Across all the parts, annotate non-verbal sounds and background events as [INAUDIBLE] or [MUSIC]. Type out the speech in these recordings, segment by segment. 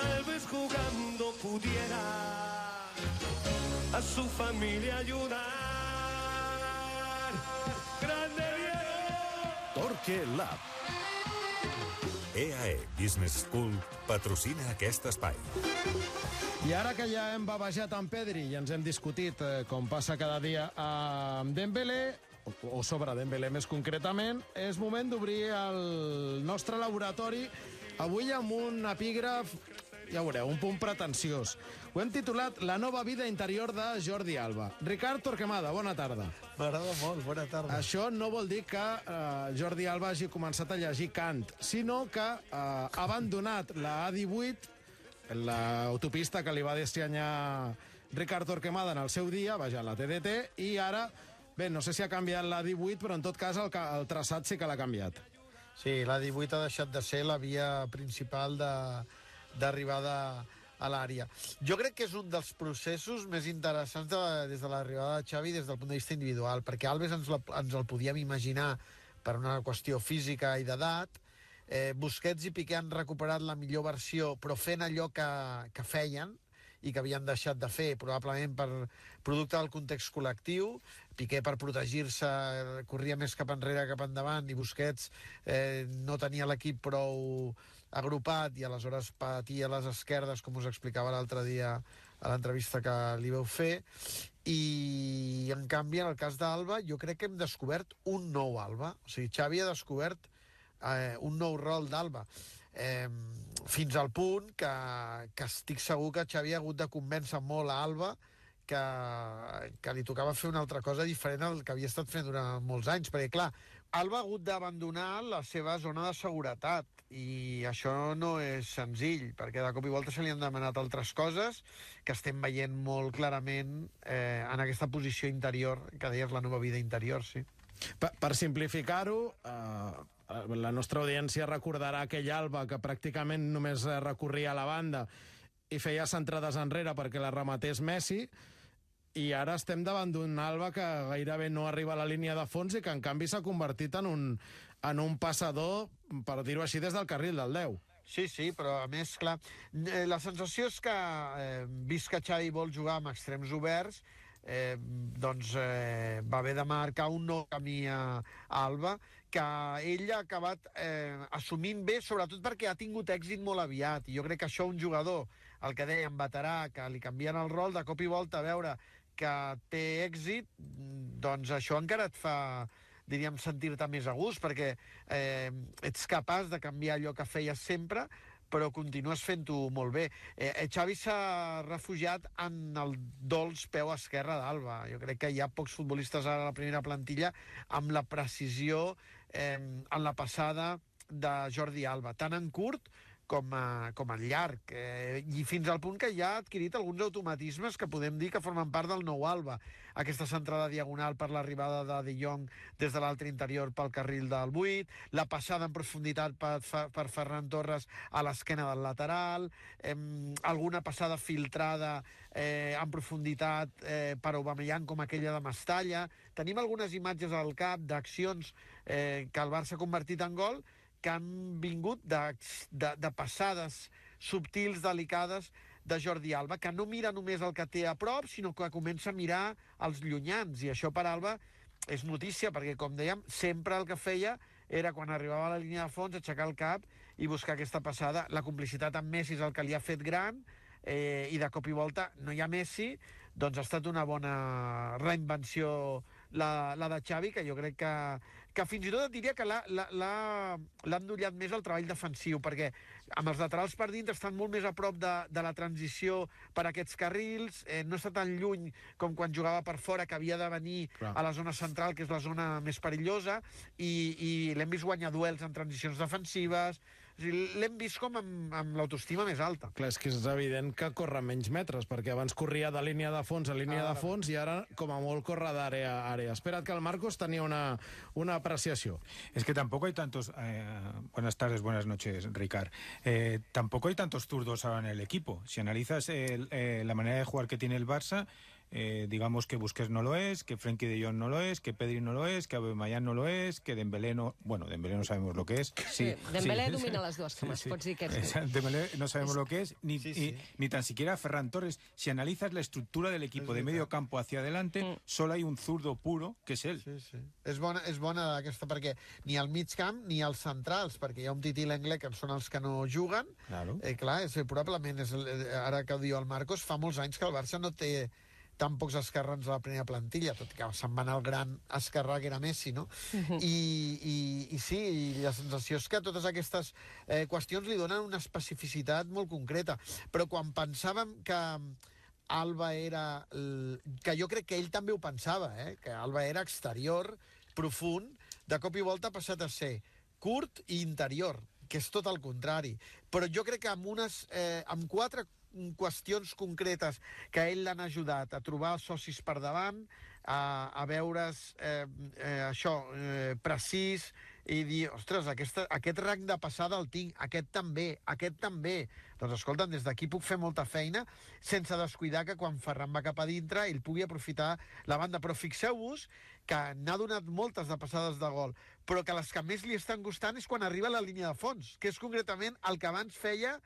tal vez jugando pudiera a su familia ayudar. ¡Grande Diego! Torque Lab. EAE Business School patrocina aquest espai. I ara que ja hem babejat amb Pedri i ens hem discutit, eh, com passa cada dia, amb Dembélé, o, o sobre Dembélé més concretament, és moment d'obrir el nostre laboratori avui amb un epígraf ja veureu, un punt pretensiós. Ho hem titulat La nova vida interior de Jordi Alba. Ricard Torquemada, bona tarda. M'agrada molt, bona tarda. Això no vol dir que eh, Jordi Alba hagi començat a llegir Kant, sinó que eh, ha abandonat la A18, l'autopista que li va dissenyar Ricard Torquemada en el seu dia, vaja, la TDT, i ara, bé, no sé si ha canviat la 18, però en tot cas el, el traçat sí que l'ha canviat. Sí, la 18 ha deixat de ser la via principal de d'arribada a l'àrea. Jo crec que és un dels processos més interessants de, des de l'arribada de Xavi des del punt de vista individual, perquè Alves ens, la, ens el podíem imaginar per una qüestió física i d'edat, eh, Busquets i Piqué han recuperat la millor versió, però fent allò que, que feien, i que havien deixat de fer, probablement per producte del context col·lectiu. Piqué, per protegir-se, corria més cap enrere cap endavant, i Busquets eh, no tenia l'equip prou agrupat i aleshores patia les esquerdes, com us explicava l'altre dia a l'entrevista que li veu fer. I, en canvi, en el cas d'Alba, jo crec que hem descobert un nou Alba. O sigui, Xavi ha descobert eh, un nou rol d'Alba. Eh, fins al punt que, que estic segur que Xavi ha hagut de convèncer molt a Alba que, que li tocava fer una altra cosa diferent al que havia estat fent durant molts anys, perquè clar, Alba ha hagut d'abandonar la seva zona de seguretat i això no és senzill, perquè de cop i volta se li han demanat altres coses que estem veient molt clarament eh, en aquesta posició interior, que deies la nova vida interior, sí. Per, per simplificar-ho, eh, la nostra audiència recordarà aquell Alba que pràcticament només recorria a la banda i feia centrades enrere perquè la rematés Messi, i ara estem davant d'un Alba que gairebé no arriba a la línia de fons i que en canvi s'ha convertit en un, en un passador, per dir-ho així, des del carril del 10. Sí, sí, però a més, clar, eh, la sensació és que, eh, que Xavi vol jugar amb extrems oberts, eh, doncs eh, va haver de marcar un nou camí a, a Alba que ell ha acabat eh, assumint bé, sobretot perquè ha tingut èxit molt aviat, i jo crec que això un jugador, el que dèiem, veterà, que li canvien el rol, de cop i volta a veure que té èxit, doncs això encara et fa diríem, sentir-te més a gust, perquè eh, ets capaç de canviar allò que feies sempre, però continues fent-ho molt bé. Eh, eh, Xavi s'ha refugiat en el dolç peu esquerre d'Alba. Jo crec que hi ha pocs futbolistes ara a la primera plantilla amb la precisió eh, en la passada de Jordi Alba, tant en curt com a, com a llarg, eh, i fins al punt que ja ha adquirit alguns automatismes que podem dir que formen part del nou Alba. Aquesta centrada diagonal per l'arribada de De Jong des de l'altre interior pel carril del 8, la passada en profunditat per, per Ferran Torres a l'esquena del lateral, eh, alguna passada filtrada eh, en profunditat eh, per Aubameyang com aquella de Mestalla. Tenim algunes imatges al cap d'accions eh, que el Barça ha convertit en gol que han vingut de, de, de passades subtils, delicades de Jordi Alba, que no mira només el que té a prop, sinó que comença a mirar els llunyans, i això per Alba és notícia, perquè, com dèiem, sempre el que feia era, quan arribava a la línia de fons, aixecar el cap i buscar aquesta passada. La complicitat amb Messi és el que li ha fet gran, eh, i de cop i volta no hi ha Messi, doncs ha estat una bona reinvenció la, la de Xavi, que jo crec que, que fins i tot et diria que l'ha endollat més el treball defensiu, perquè amb els laterals per dintre estan molt més a prop de, de la transició per aquests carrils, eh, no està tan lluny com quan jugava per fora, que havia de venir Clar. a la zona central, que és la zona més perillosa, i, i l'hem vist guanyar duels en transicions defensives, l'hem vist com amb, amb l'autoestima més alta. Clar, és que és evident que corre menys metres, perquè abans corria de línia de fons a línia Ara. de fons i ara, com a molt, corre d'àrea a àrea. Espera't que el Marcos tenia una, una apreciació. Es que tampoco hay tantos. eh, buenas tardes, buenas noches, Ricard. Eh, tampoco hay tantos zurdos ahora en el equipo. Si analizas el, eh, la manera de jugar que tiene el Barça, eh, digamos que Busquets no lo es, que Frenkie de Jong no lo es, que Pedri no lo es, que Aubameyang no lo es, que Dembélé no... Bueno, Dembélé no sabemos lo que es. Sí, Dembélé sí. domina les dues cames, pots dir que sí. Esa- [LAUGHS] Dembélé no sabemos lo que es, ni, Sí, ni- sí. ni tan siquiera Ferran Torres. Si analizas la estructura del equipo de medio campo hacia adelante, Mm. solo hay un zurdo puro, que es él. Sí, sí. És bona, és bona aquesta perquè ni al mig camp ni als centrals, perquè hi ha un tití i l'Engle que són els que no juguen. Claro. Eh, clar, és, probablement, és, el- eh, ara que ho diu el Marcos, fa molts anys que el Barça no té tan pocs esquerrans a la primera plantilla, tot i que se'n va anar el gran esquerrà que era Messi, no? I, i, I sí, i la sensació és que totes aquestes eh, qüestions li donen una especificitat molt concreta. Però quan pensàvem que Alba era... l- que jo crec que ell també ho pensava, eh? que Alba era exterior, profund, de cop i volta ha passat a ser curt i interior, que és tot el contrari. Però jo crec que amb, unes, eh, amb quatre qüestions concretes que ell l'han ajudat a trobar socis per davant, a, a veure's eh, eh, això, eh, precís, i dir, ostres, aquesta, aquest rang de passada el tinc, aquest també, aquest també. Doncs escolta'm, des d'aquí puc fer molta feina sense descuidar que quan Ferran va cap a dintre ell pugui aprofitar la banda. Però fixeu-vos que n'ha donat moltes de passades de gol, però que les que més li estan gustant és quan arriba a la línia de fons, que és concretament el que abans feia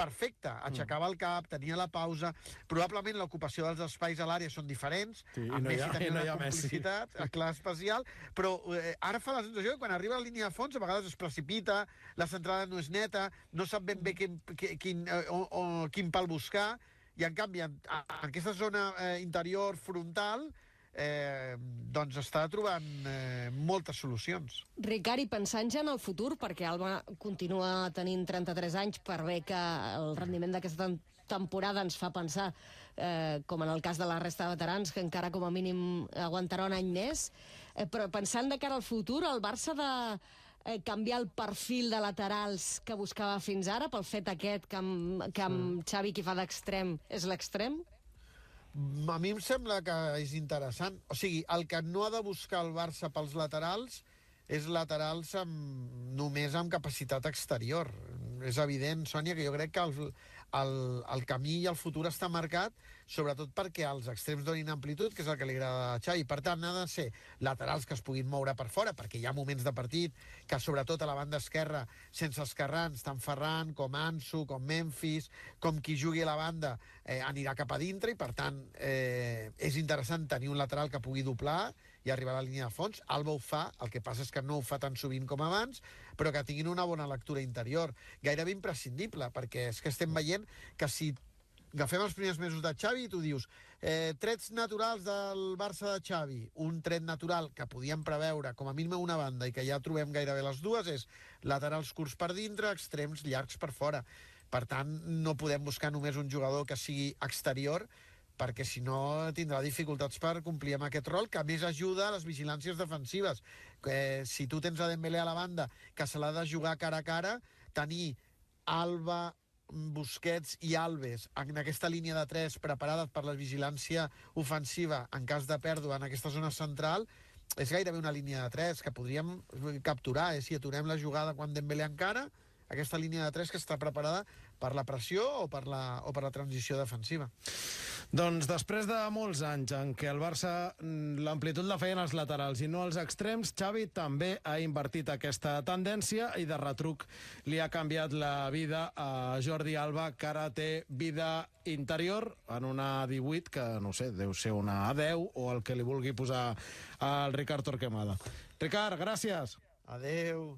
perfecte, aixecava el cap, tenia la pausa, probablement l'ocupació dels espais a l'àrea són diferents, Sí, i amb no hi ha- Messi tenia no una Messi. complicitat, a clar especial, però eh, ara fa la sensació que quan arriba a la línia de fons a vegades es precipita, la centrada no és neta, no sap ben bé quin, quin, eh, o, o, quin pal buscar, i en canvi en, en aquesta zona eh, interior frontal eh, doncs està trobant eh, moltes solucions. Ricard, i pensant ja en el futur, perquè Alba continua tenint 33 anys, per bé que el rendiment d'aquesta tem- temporada ens fa pensar, eh, com en el cas de la resta de veterans, que encara com a mínim aguantarà un any més, eh, però pensant de cara al futur, el Barça de eh, canviar el perfil de laterals que buscava fins ara, pel fet aquest que amb, que amb Xavi qui fa d'extrem és l'extrem? A mi em sembla que és interessant. O sigui, el que no ha de buscar el Barça pels laterals és laterals amb, només amb capacitat exterior. És evident, Sònia, que jo crec que el, el, el camí i el futur està marcat sobretot perquè els extrems donin amplitud, que és el que li agrada a Xavi. Per tant, ha de ser laterals que es puguin moure per fora, perquè hi ha moments de partit que, sobretot a la banda esquerra, sense esquerrans, tant Ferran com Ansu, com Memphis, com qui jugui a la banda, eh, anirà cap a dintre i, per tant, eh, és interessant tenir un lateral que pugui doblar i arribar a la línia de fons. Alba ho fa, el que passa és que no ho fa tan sovint com abans, però que tinguin una bona lectura interior. Gairebé imprescindible, perquè és que estem veient que si agafem els primers mesos de Xavi i tu dius eh, trets naturals del Barça de Xavi, un tret natural que podíem preveure com a mínim una banda i que ja trobem gairebé les dues és laterals curts per dintre, extrems llargs per fora. Per tant, no podem buscar només un jugador que sigui exterior perquè si no tindrà dificultats per complir amb aquest rol, que a més ajuda a les vigilàncies defensives. Que si tu tens a Dembélé a la banda, que se l'ha de jugar cara a cara, tenir Alba, Busquets i Alves en aquesta línia de 3 preparades per la vigilància ofensiva en cas de pèrdua en aquesta zona central és gairebé una línia de 3 que podríem capturar, eh? si aturem la jugada quan Dembélé encara, aquesta línia de 3 que està preparada per la pressió o per la, o per la transició defensiva. Doncs després de molts anys en què el Barça mm, l'amplitud la feien els laterals i no els extrems, Xavi també ha invertit aquesta tendència i de retruc li ha canviat la vida a Jordi Alba, que ara té vida interior en una 18, que no sé, deu ser una A10 o el que li vulgui posar al Ricard Torquemada. Ricard, gràcies. Adeu.